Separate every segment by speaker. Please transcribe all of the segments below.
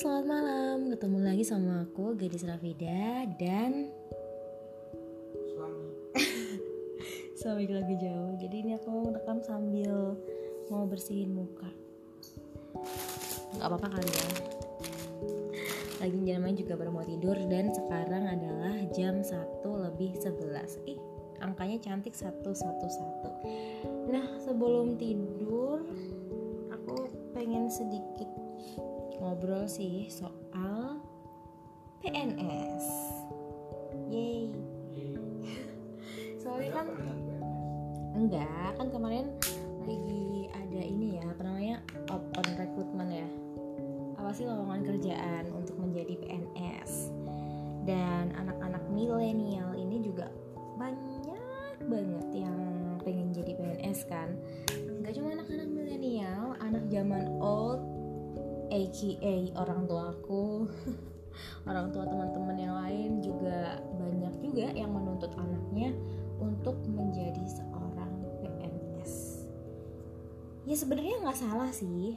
Speaker 1: selamat malam. Ketemu lagi sama aku, Gadis Rafida dan
Speaker 2: suami
Speaker 1: suami lagi jauh. Jadi ini aku rekam sambil mau bersihin muka. Gak apa-apa kali ya. Lagi jamnya juga baru mau tidur dan sekarang adalah jam 1 lebih 11. Ih, angkanya cantik 111. Nah, sebelum tidur aku pengen sedikit ngobrol sih soal PNS. Yeay. Soalnya kan enggak, kan kemarin lagi ada ini ya, apa namanya? open recruitment ya. Apa sih lowongan kerjaan untuk menjadi PNS. Dan anak-anak milenial ini juga banyak banget yang pengen jadi PNS kan. Enggak cuma anak-anak milenial, anak zaman old aka orang tuaku orang tua teman-teman yang lain juga banyak juga yang menuntut anaknya untuk menjadi seorang PNS ya sebenarnya nggak salah sih.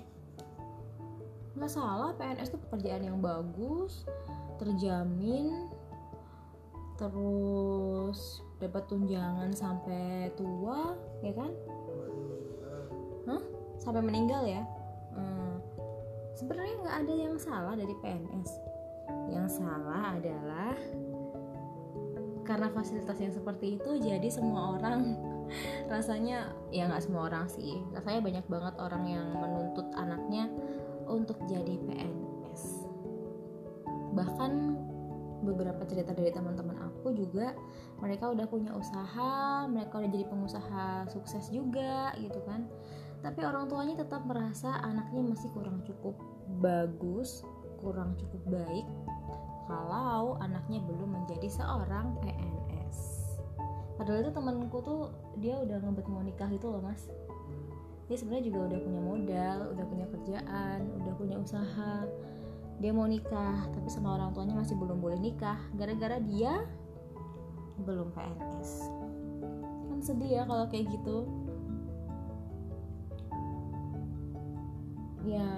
Speaker 1: Nggak salah PNS itu pekerjaan yang bagus terjamin terus dapat tunjangan sampai tua ya kan? Hah? sampai meninggal ya? Hmm sebenarnya nggak ada yang salah dari PNS yang salah adalah karena fasilitas yang seperti itu jadi semua orang rasanya ya nggak semua orang sih rasanya banyak banget orang yang menuntut anaknya untuk jadi PNS bahkan beberapa cerita dari teman-teman aku juga mereka udah punya usaha mereka udah jadi pengusaha sukses juga gitu kan tapi orang tuanya tetap merasa anaknya masih kurang cukup bagus, kurang cukup baik kalau anaknya belum menjadi seorang PNS. Padahal itu temanku tuh dia udah ngebet mau nikah itu loh mas. Dia sebenarnya juga udah punya modal, udah punya kerjaan, udah punya usaha. Dia mau nikah, tapi sama orang tuanya masih belum boleh nikah gara-gara dia belum PNS. Kan sedih ya kalau kayak gitu. Ya.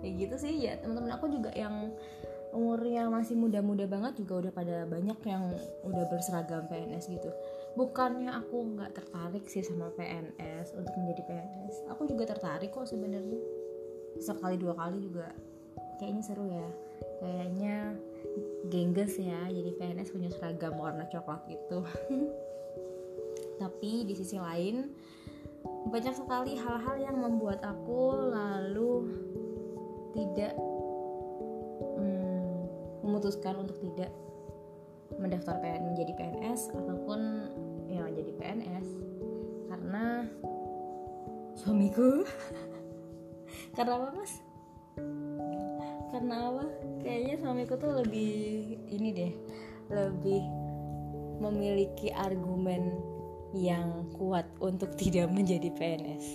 Speaker 1: Kayak gitu sih ya teman-teman aku juga yang umurnya masih muda-muda banget juga udah pada banyak yang udah berseragam PNS gitu. Bukannya aku nggak tertarik sih sama PNS untuk menjadi PNS aku juga tertarik kok sebenarnya. Sekali dua kali juga kayaknya seru ya. Kayaknya gengges ya jadi PNS punya seragam warna coklat itu tapi di sisi lain banyak sekali hal-hal yang membuat aku lalu tidak hmm, memutuskan untuk tidak mendaftar PN menjadi PNS ataupun ya jadi PNS karena suamiku. Karena apa mas? Karena apa? Kayaknya suamiku tuh lebih ini deh lebih memiliki argumen yang kuat untuk tidak menjadi PNS.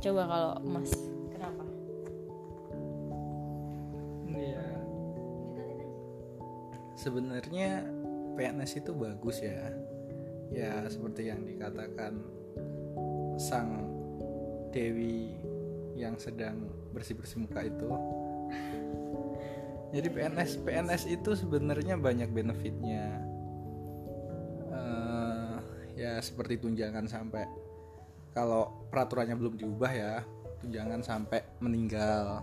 Speaker 1: Coba kalau Mas, kenapa?
Speaker 2: Iya. Sebenarnya PNS itu bagus ya. Ya seperti yang dikatakan sang Dewi yang sedang bersih-bersih muka itu. Jadi PNS PNS itu sebenarnya banyak benefitnya. Ya seperti tunjangan sampai kalau peraturannya belum diubah ya tunjangan sampai meninggal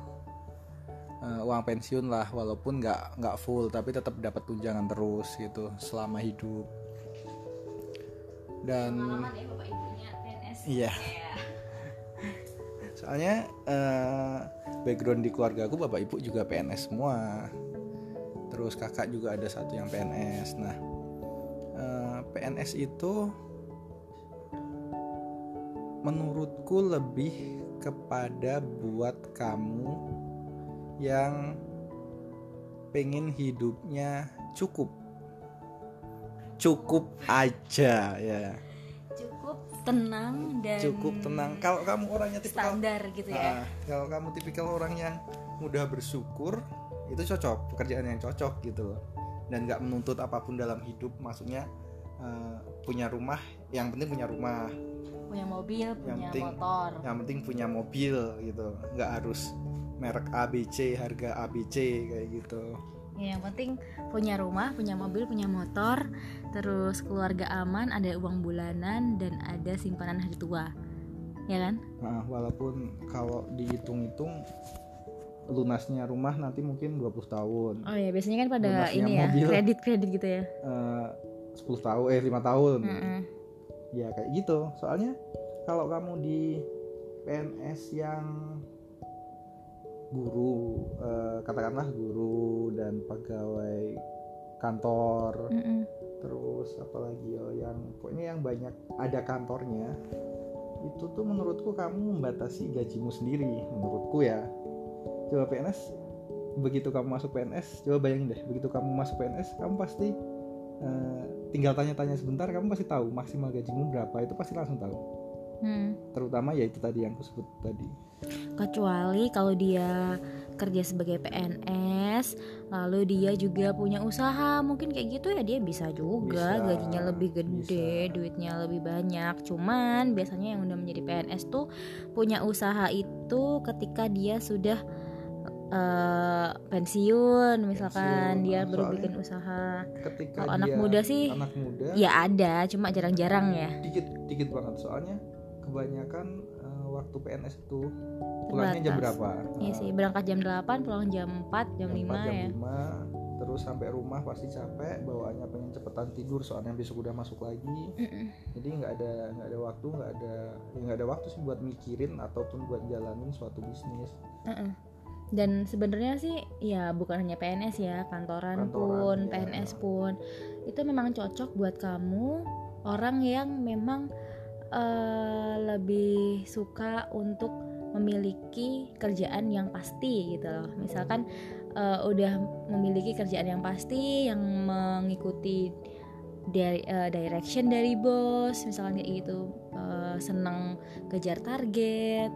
Speaker 2: uh, uang pensiun lah walaupun nggak nggak full tapi tetap dapat tunjangan terus gitu selama hidup. Dan iya. Soalnya uh, background di keluarga aku bapak ibu juga PNS semua. Terus kakak juga ada satu yang PNS nah uh, PNS itu menurutku lebih kepada buat kamu yang pengen hidupnya cukup. Cukup aja ya.
Speaker 1: Cukup tenang dan
Speaker 2: cukup tenang. Kalau kamu orangnya tipikal
Speaker 1: standar gitu ya.
Speaker 2: Nah, kalau kamu tipikal orang yang mudah bersyukur itu cocok. Pekerjaan yang cocok gitu loh. Dan nggak menuntut apa pun dalam hidup. Maksudnya eh, punya rumah yang penting punya rumah
Speaker 1: punya mobil punya
Speaker 2: penting-
Speaker 1: motor.
Speaker 2: yang penting punya mobil gitu. Nggak harus merek ABC harga ABC kayak gitu.
Speaker 1: Ya yang penting punya rumah punya mobil punya motor terus keluarga aman ada uang bulanan dan ada simpanan hari tua. Ya kan?
Speaker 2: Nah, walaupun kalau dihitung-hitung lunasnya rumah nanti mungkin 20 tahun.
Speaker 1: Oh ya biasanya kan pada
Speaker 2: Lunasnya
Speaker 1: ini ya
Speaker 2: mobil.
Speaker 1: kredit kredit gitu ya.
Speaker 2: Eh 10 tahun eh 5 tahun.
Speaker 1: Mm-mm.
Speaker 2: Ya kayak gitu soalnya kalau kamu di PNS yang guru eh, katakanlah guru dan pegawai kantor
Speaker 1: Mm-mm.
Speaker 2: terus apalagi yo yang pokoknya yang banyak ada kantornya itu tuh menurutku kamu membatasi gajimu sendiri menurutku ya coba PNS begitu kamu masuk PNS coba bayangin deh begitu kamu masuk PNS kamu pasti eh, tinggal tanya-tanya sebentar kamu pasti tahu maksimal gajimu berapa itu pasti langsung tahu
Speaker 1: Hmm.
Speaker 2: terutama ya itu tadi yang aku sebut tadi
Speaker 1: kecuali kalau dia kerja sebagai PNS lalu dia juga punya usaha mungkin kayak gitu ya dia bisa juga
Speaker 2: Bisa,
Speaker 1: gajinya lebih gede
Speaker 2: bisa.
Speaker 1: duitnya lebih banyak cuman biasanya yang udah menjadi PNS tuh punya usaha itu ketika dia sudah eh, pensiun misalkan
Speaker 2: Pensiun,
Speaker 1: dia
Speaker 2: nah,
Speaker 1: baru bikin usaha.
Speaker 2: ketika
Speaker 1: Kalau anak muda sih,
Speaker 2: anak muda
Speaker 1: ya ada cuma jarang-jarang ya.
Speaker 2: Dikit dikit banget. Soalnya kebanyakan eh, waktu PNS itu pulangnya jam
Speaker 1: Terbatas.
Speaker 2: berapa?
Speaker 1: Iya sih berangkat jam 8 pulang jam 4 jam 5
Speaker 2: 4, jam
Speaker 1: ya.
Speaker 2: 5, terus sampai rumah pasti capek bawaannya pengen cepetan tidur soalnya besok udah masuk lagi. Jadi nggak ada nggak ada waktu nggak ada ya nggak ada waktu sih buat mikirin ataupun buat jalanin suatu bisnis.
Speaker 1: Dan sebenarnya sih ya bukan hanya PNS ya, kantoran, pun,
Speaker 2: Kantoran, ya.
Speaker 1: PNS pun itu memang cocok buat kamu orang yang memang eh, lebih suka untuk memiliki kerjaan yang pasti gitu loh. Misalkan eh, udah memiliki kerjaan yang pasti yang mengikuti dari eh, direction dari bos, misalkan kayak gitu, eh, seneng kejar target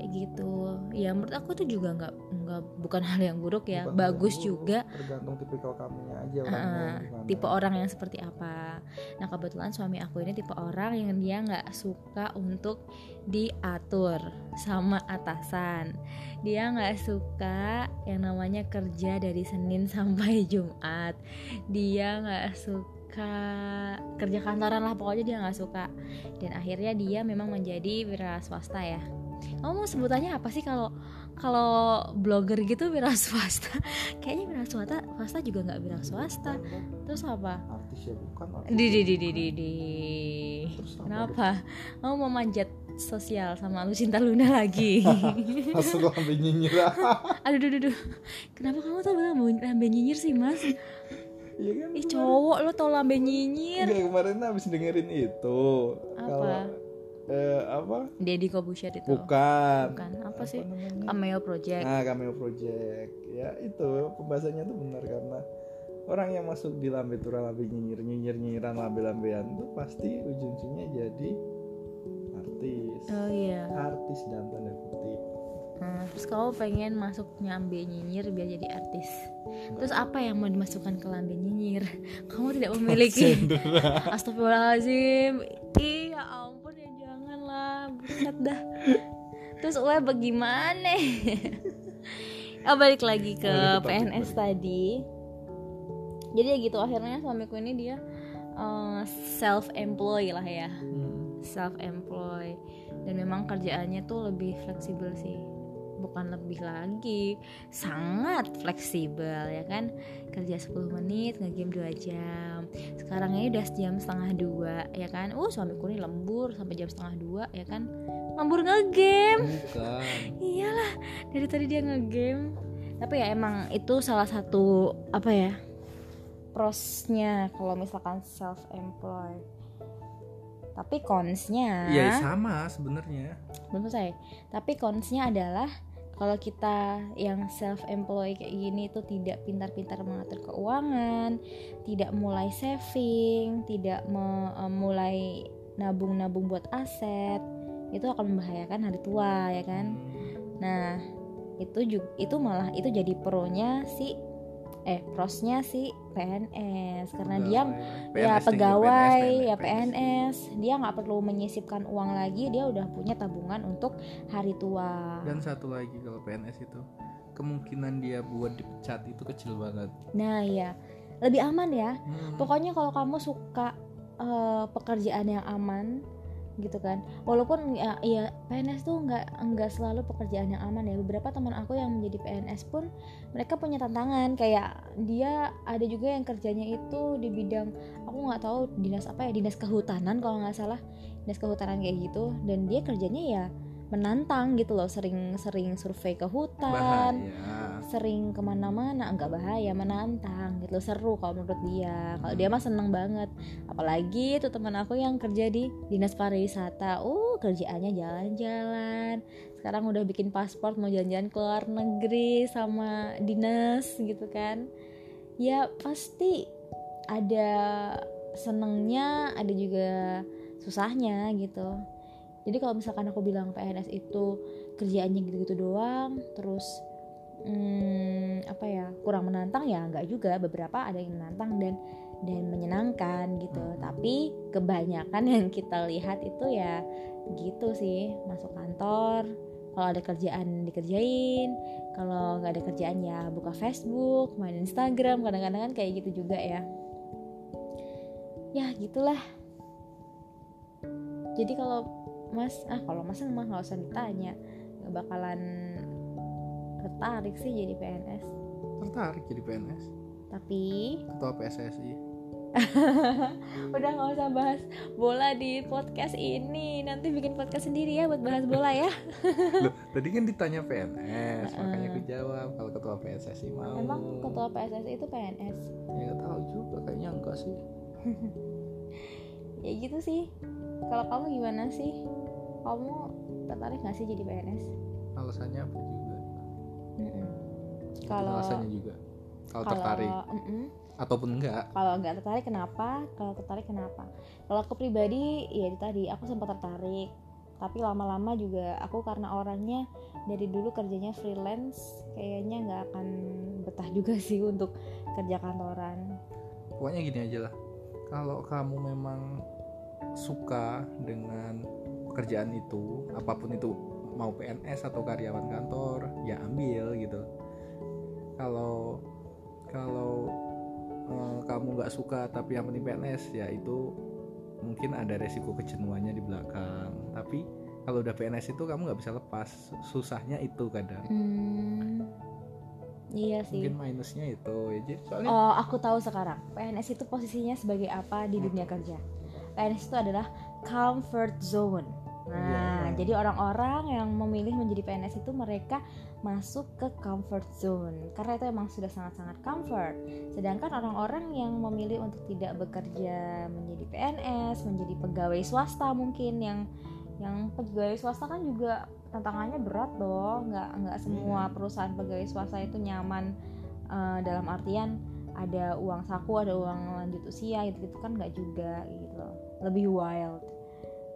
Speaker 1: kayak gitu ya menurut aku tuh juga nggak nggak bukan hal yang buruk ya
Speaker 2: Bukan
Speaker 1: bagus
Speaker 2: yang
Speaker 1: juga.
Speaker 2: buruk, tergantung tipikal kamunya aja
Speaker 1: Uh, tipe orang yang seperti apa. Nah kebetulan suami aku ini tipe orang yang dia nggak suka untuk diatur sama atasan. Dia nggak suka yang namanya kerja dari Senin sampai Jumat. Dia nggak suka kerja kantoran lah pokoknya dia nggak suka. Dan akhirnya dia memang menjadi wira swasta ya. Kamu sebutannya apa sih kalau kalau blogger gitu wira swasta. Kayaknya wira swasta swasta juga nggak wira swasta. Terus apa?
Speaker 2: Artis ya bukan artis.
Speaker 1: Di di di di di di. Kenapa? kamu mau manjat sosial sama lu cinta Luna lagi.
Speaker 2: Langsung lambe nyinyir.
Speaker 1: Aduh aduh aduh, kenapa kamu tau lambe, lambe nyinyir sih mas?
Speaker 2: Iya kan
Speaker 1: ih cowok lo tau lambe nyinyir.
Speaker 2: Enggak, kemarin habis dengerin itu.
Speaker 1: Apa?
Speaker 2: kalau eh, apa?
Speaker 1: Deddy Kobusher itu.
Speaker 2: Bukan.
Speaker 1: Bukan, apa sih?
Speaker 2: namanya?
Speaker 1: Cameo Project.
Speaker 2: Nah, cameo project. Ya, itu. Pembahasannya tuh benar karena orang yang masuk di lambe tura lambe nyinyir nyinyir nyinyiran lambe lambean tuh pasti ujung-ujungnya jadi artis.
Speaker 1: oh iya.
Speaker 2: Artis dalam tanda kutip.
Speaker 1: Nah, terus kamu pengen masuk nyambe nyinyir biar jadi artis. Terus apa yang mau dimasukkan ke lambe nyinyir? Kamu tidak memiliki. Astagfirullahaladzim. Ih ya Buset dah. Terus Ue bagaimana? Oh, Balik lagi ke
Speaker 2: Balik
Speaker 1: PNS
Speaker 2: balik.
Speaker 1: tadi. Jadi ya gitu akhirnya suamiku ini dia self employ lah ya.
Speaker 2: Hmm.
Speaker 1: self employ dan memang kerjaannya tuh lebih fleksibel sih bukan lebih lagi. Sangat fleksibel ya kan? Kerja 10 menit ngegame 2 jam. Sekarang ini udah jam setengah dua ya kan? Uh suamiku ini lembur sampai jam setengah dua ya kan? Lembur ngegame. Iyalah dari tadi dia ngegame. Tapi ya emang itu salah satu apa ya prosnya kalau misalkan self employ tapi consnya
Speaker 2: Iya sama sebenarnya.
Speaker 1: belum selesai. Tapi consnya adalah kalau kita yang self employ kayak gini itu tidak pintar-pintar mengatur keuangan tidak mulai saving tidak eh, mulai nabung-nabung buat aset itu akan membahayakan hari tua ya kan? Nah itu juga itu malah itu jadi pronya si eh prosnya si PNS karena dia
Speaker 2: Pegawai.
Speaker 1: ya
Speaker 2: PNS tinggi,
Speaker 1: pegawai
Speaker 2: PNS,
Speaker 1: ya PNS dia nggak perlu menyisipkan uang lagi dia udah punya tabungan untuk hari tua.
Speaker 2: Dan satu lagi kalau PNS itu kemungkinan dia buat dipecat itu kecil banget.
Speaker 1: Nah ya lebih aman ya.
Speaker 2: Hmm.
Speaker 1: pokoknya kalau kamu suka eh, pekerjaan yang aman gitu kan. Walaupun ya, ya PNS tuh nggak nggak selalu pekerjaan yang aman ya. Beberapa teman aku yang menjadi PNS pun mereka punya tantangan. Kayak dia ada juga yang kerjanya itu di bidang aku nggak tahu dinas apa ya dinas kehutanan kalau nggak salah. Dinas kehutanan kayak gitu. Dan dia kerjanya ya menantang gitu loh sering-sering survei ke hutan
Speaker 2: bahaya.
Speaker 1: sering ke mana-mana enggak bahaya menantang gitu seru kalau menurut dia. Kalau dia mah seneng banget. Apalagi itu teman aku yang kerja di dinas pariwisata. Uh kerjaannya jalan-jalan. Sekarang udah bikin paspor mau jalan-jalan ke luar negeri sama dinas gitu kan. Ya pasti ada senengnya ada juga susahnya gitu jadi kalau misalkan aku bilang PNS itu kerjaannya gitu-gitu doang terus hmm, apa ya kurang menantang ya nggak juga. Beberapa ada yang menantang dan dan menyenangkan gitu. Tapi kebanyakan yang kita lihat itu ya gitu sih masuk kantor kalau ada kerjaan dikerjain kalau nggak ada kerjaan ya buka Facebook main Instagram kadang-kadang kan kayak gitu juga ya. Ya gitulah. Jadi kalau mas ah kalau mas mah nggak usah ditanya. Nggak bakalan tertarik sih jadi PNS
Speaker 2: tertarik jadi PNS
Speaker 1: tapi
Speaker 2: ketua PSSI
Speaker 1: udah nggak usah bahas bola di podcast ini. Nanti bikin podcast sendiri ya buat bahas bola ya.
Speaker 2: Loh, tadi kan ditanya PNS makanya aku jawab kalau ketua PSSI mau.
Speaker 1: Emang ketua PSSI itu PNS
Speaker 2: ya nggak tahu juga kayaknya enggak sih.
Speaker 1: Ya gitu sih. Kalau kamu gimana sih kamu tertarik nggak sih jadi PNS
Speaker 2: alasannya apa juga. Ikutin
Speaker 1: Kalau-
Speaker 2: alasannya juga. Kalau tertarik.
Speaker 1: mm-mm.
Speaker 2: ataupun enggak
Speaker 1: kalau nggak tertarik kenapa? Kalau tertarik kenapa? Kalau aku pribadi ya itu tadi aku sempat tertarik. Tapi lama-lama juga aku karena orangnya dari dulu kerjanya freelance kayaknya nggak akan betah juga sih untuk kerja kantoran.
Speaker 2: Pokoknya gini aja lah. Kalau kamu memang suka dengan pekerjaan itu apa pun itu mau PNS atau karyawan kantor ya ambil gitu kalau kalau eh, kamu nggak suka tapi yang penting PNS ya itu mungkin ada resiko kejenuhannya di belakang tapi kalau udah PNS itu kamu nggak bisa lepas susahnya itu kadang
Speaker 1: hmm, iya sih
Speaker 2: mungkin minusnya itu ya jadi soalnya
Speaker 1: Oh, aku tahu sekarang. PNS itu posisinya sebagai apa di dunia kerja? PNS itu adalah comfort zone. Nah,
Speaker 2: Iya.
Speaker 1: jadi orang-orang yang memilih menjadi PNS itu mereka masuk ke comfort zone karena itu emang sudah sangat-sangat comfort. Sedangkan orang-orang yang memilih untuk tidak bekerja menjadi PNS, menjadi pegawai swasta mungkin yang yang pegawai swasta kan juga tantangannya berat dong. Nggak nggak semua
Speaker 2: Hmm.
Speaker 1: perusahaan pegawai swasta itu nyaman eh, dalam artian ada uang saku ada uang lanjut usia gitu gitu kan nggak juga gitu loh lebih wild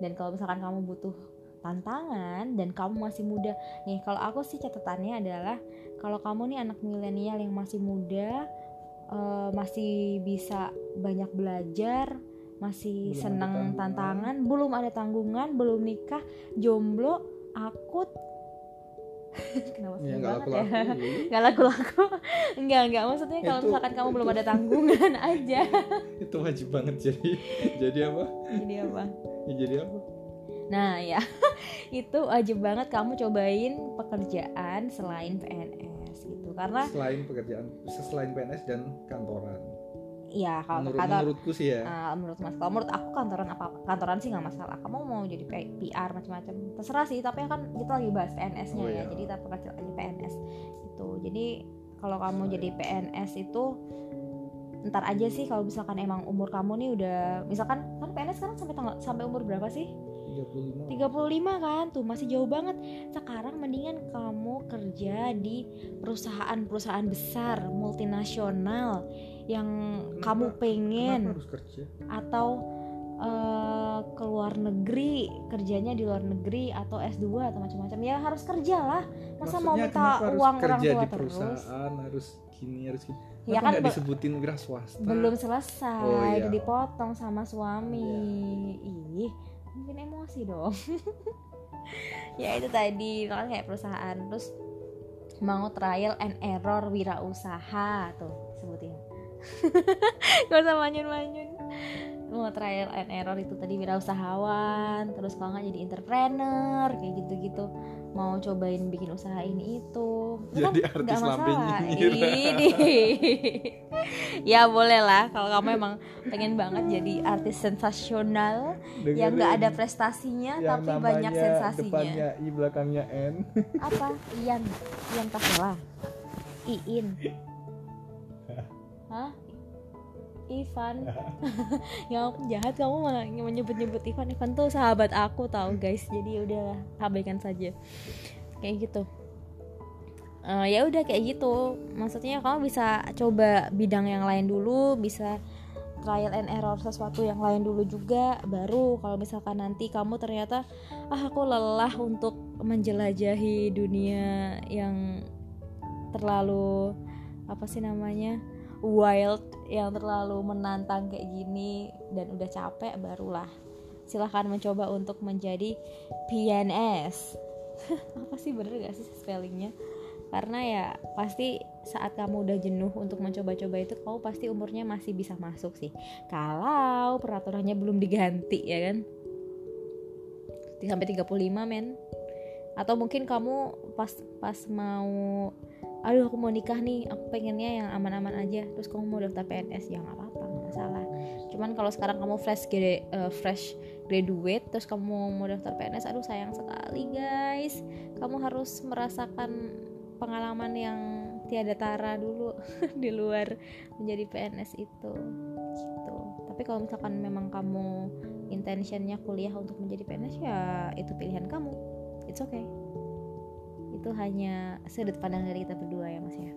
Speaker 1: dan kalau misalkan kamu butuh tantangan dan kamu masih muda nih kalau aku sih catatannya adalah kalau kamu nih anak milenial yang masih muda eh, masih bisa banyak belajar masih
Speaker 2: Belum tanggungan.
Speaker 1: tantangan belum ada tanggungan belum nikah jomblo akut kenapa
Speaker 2: ya nggak
Speaker 1: banget
Speaker 2: laku
Speaker 1: ya.
Speaker 2: laku
Speaker 1: nggak laku-laku. Enggak enggak maksudnya kalau
Speaker 2: Itu-
Speaker 1: misalkan kamu belum
Speaker 2: itu-
Speaker 1: ada tanggungan aja.
Speaker 2: Itu wajib banget jadi. Jadi apa?
Speaker 1: Jadi apa?
Speaker 2: Ya, jadi apa?
Speaker 1: Nah ya. Itu wajib banget kamu cobain pekerjaan selain PNS gitu. Karena
Speaker 2: selain pekerjaan selain PNS dan kantoran
Speaker 1: ya kalau
Speaker 2: menurut
Speaker 1: kantor
Speaker 2: menurutku sih ya.
Speaker 1: Ah, menurut mas kalau menurut aku kantoran apa kantoran sih nggak masalah. Kamu mau jadi PR macam-macam terserah sih tapi kan kita lagi bahas PNS-nya
Speaker 2: Oh,
Speaker 1: ya
Speaker 2: iya.
Speaker 1: jadi kita perkecil aja PNS itu. Jadi kalau kamu
Speaker 2: Selain-
Speaker 1: jadi PNS itu ntar aja sih kalau misalkan emang umur kamu nih udah misalkan kan PNS sekarang sampai tanggal sampai umur berapa sih?
Speaker 2: 35
Speaker 1: 35 kan tuh masih jauh banget. Sekarang mendingan kamu kerja di perusahaan-perusahaan besar multinasional yang
Speaker 2: Kenapa-
Speaker 1: kamu pengen.
Speaker 2: kenapa harus kerja?
Speaker 1: Atau eh, keluar luar negeri kerjanya di luar negeri atau S2 atau macam-macam. Ya harus kerja lah. Masa mau
Speaker 2: Maksudnya
Speaker 1: minta
Speaker 2: kenapa harus
Speaker 1: uang orang
Speaker 2: kerja
Speaker 1: tua
Speaker 2: di
Speaker 1: terus?
Speaker 2: perusahaan harus gini harus gini.
Speaker 1: Ya kan be-
Speaker 2: disebutin wira swasta?
Speaker 1: belum selesai
Speaker 2: Oh, iya.
Speaker 1: dipotong sama suami. Ih mungkin emosi dong. Ya itu tadi. Kan kayak perusahaan terus mau trial and error wirausaha tuh sebutin gak usah manyun-manyun. Mau trial and error itu tadi wirausahawan terus kalau nggak jadi entrepreneur kayak gitu-gitu. Mau cobain bikin usaha ini itu. Itu
Speaker 2: Jadi
Speaker 1: kan
Speaker 2: artis
Speaker 1: masalah. Ini. ya boleh lah. Kalau kamu emang pengen banget jadi artis sensasional yang nggak ada prestasinya
Speaker 2: yang
Speaker 1: tapi banyak sensasinya.
Speaker 2: depannya i belakangnya n.
Speaker 1: Apa? Ian. Ian Kasela. Iin Hah? Ivan. Ya ampun jahat kamu menyebut-nyebut Ivan. Ivan tuh sahabat aku tahu guys. Jadi udah abaikan saja. Kayak gitu. Eh, ya udah kayak gitu. Maksudnya kamu bisa coba bidang yang lain dulu bisa trial and error sesuatu yang lain dulu juga baru kalau misalkan nanti kamu ternyata ah aku lelah untuk menjelajahi dunia yang terlalu apa sih namanya wild yang terlalu menantang kayak gini dan udah capek barulah. Silahkan mencoba untuk menjadi PNS apa sih bener gak sih spellingnya? Karena ya pasti saat kamu udah jenuh untuk mencoba-coba itu kamu pasti umurnya masih bisa masuk sih. Kalau peraturannya belum diganti ya kan? Sampai 35 men. Atau mungkin kamu pas pas mau aduh aku mau nikah nih aku pengennya yang aman-aman aja. Terus kamu mau daftar PNS ya nggak apa-apa nggak masalah. Cuman kalau sekarang kamu fresh grade, eh, fresh graduate terus kamu mau daftar PNS aduh sayang sekali guys. Kamu harus merasakan pengalaman yang tiada tara dulu di luar menjadi PNS itu. Gitu. Tapi kalau misalkan memang kamu intentionnya kuliah untuk menjadi PNS ya itu pilihan kamu. It's okay itu hanya sudut pandang dari kita berdua ya mas ya?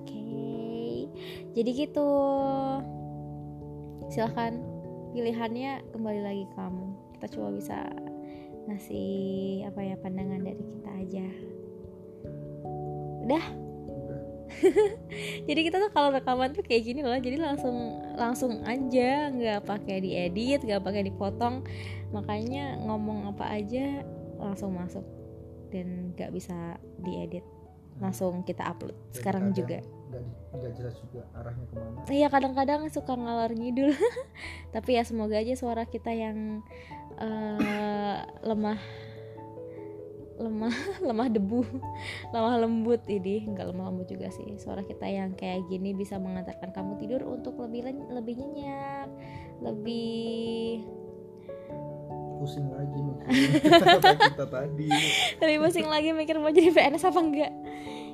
Speaker 1: Oke. Jadi gitu. Silahkan pilihannya kembali lagi kamu. Kita coba bisa ngasih apa ya pandangan dari kita aja. Udah? Jadi kita tuh kalau rekaman tuh kayak gini loh. Jadi langsung langsung aja. Nggak pakai diedit nggak pakai dipotong. Makanya ngomong apa aja langsung masuk dan nggak bisa diedit. Langsung kita upload
Speaker 2: Jadi
Speaker 1: sekarang
Speaker 2: kadang
Speaker 1: juga.
Speaker 2: nggak jelas juga arahnya ke mana?
Speaker 1: Iya kadang-kadang suka ngalor ngidul. Tapi ya semoga aja suara kita yang eh, lemah lemah lemah debu lemah lembut ini nggak lemah lembut juga sih. Suara kita yang kayak gini bisa mengantarkan kamu tidur untuk lebih lebih nyenyak lebih
Speaker 2: pusing lagi mikirin kata kita tadi.
Speaker 1: Lebih pusing lagi mikir mau jadi PNS apa enggak.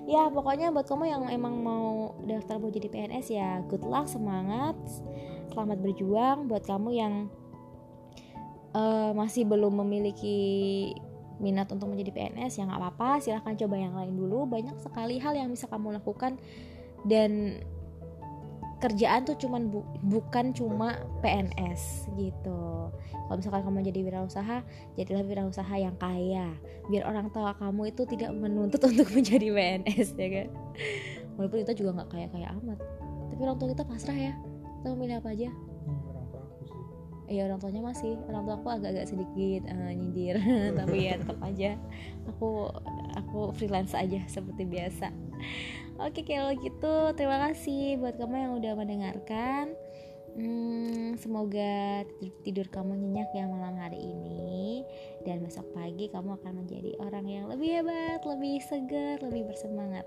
Speaker 1: Ya pokoknya buat kamu yang emang mau daftar mau jadi PNS ya good luck semangat selamat berjuang. Buat kamu yang eh, masih belum memiliki minat untuk menjadi PNS ya nggak apa-apa. Silahkan coba yang lain dulu. Banyak sekali hal yang bisa kamu lakukan. Dan kerjaan tuh cuman bu- bukan cuma PNS gitu. Kalau misalkan kamu jadi wirausaha jadilah wirausaha yang kaya. Biar orang tua kamu itu tidak menuntut untuk menjadi PNS ya kan? Walaupun kita juga nggak kaya kaya amat. Tapi orang tua kita pasrah ya. Kita mau milih apa aja?
Speaker 2: Hmm, orang tua aku sih.
Speaker 1: Iya orang tuanya masih. Orang tua aku agak-agak sedikit eh, nyindir. Tapi ya tetap aja. Aku aku freelance aja seperti biasa oke kalau gitu terima kasih buat kamu yang udah mendengarkan Hmm, semoga tidur, tidur kamu nyenyak ya malam hari ini dan besok pagi kamu akan menjadi orang yang lebih hebat, lebih segar, lebih bersemangat.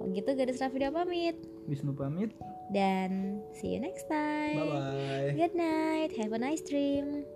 Speaker 1: Kalau gitu gadis Rafida pamit
Speaker 2: Wisnu pamit
Speaker 1: dan see you next time.
Speaker 2: bye bye
Speaker 1: Good night, have a nice dream.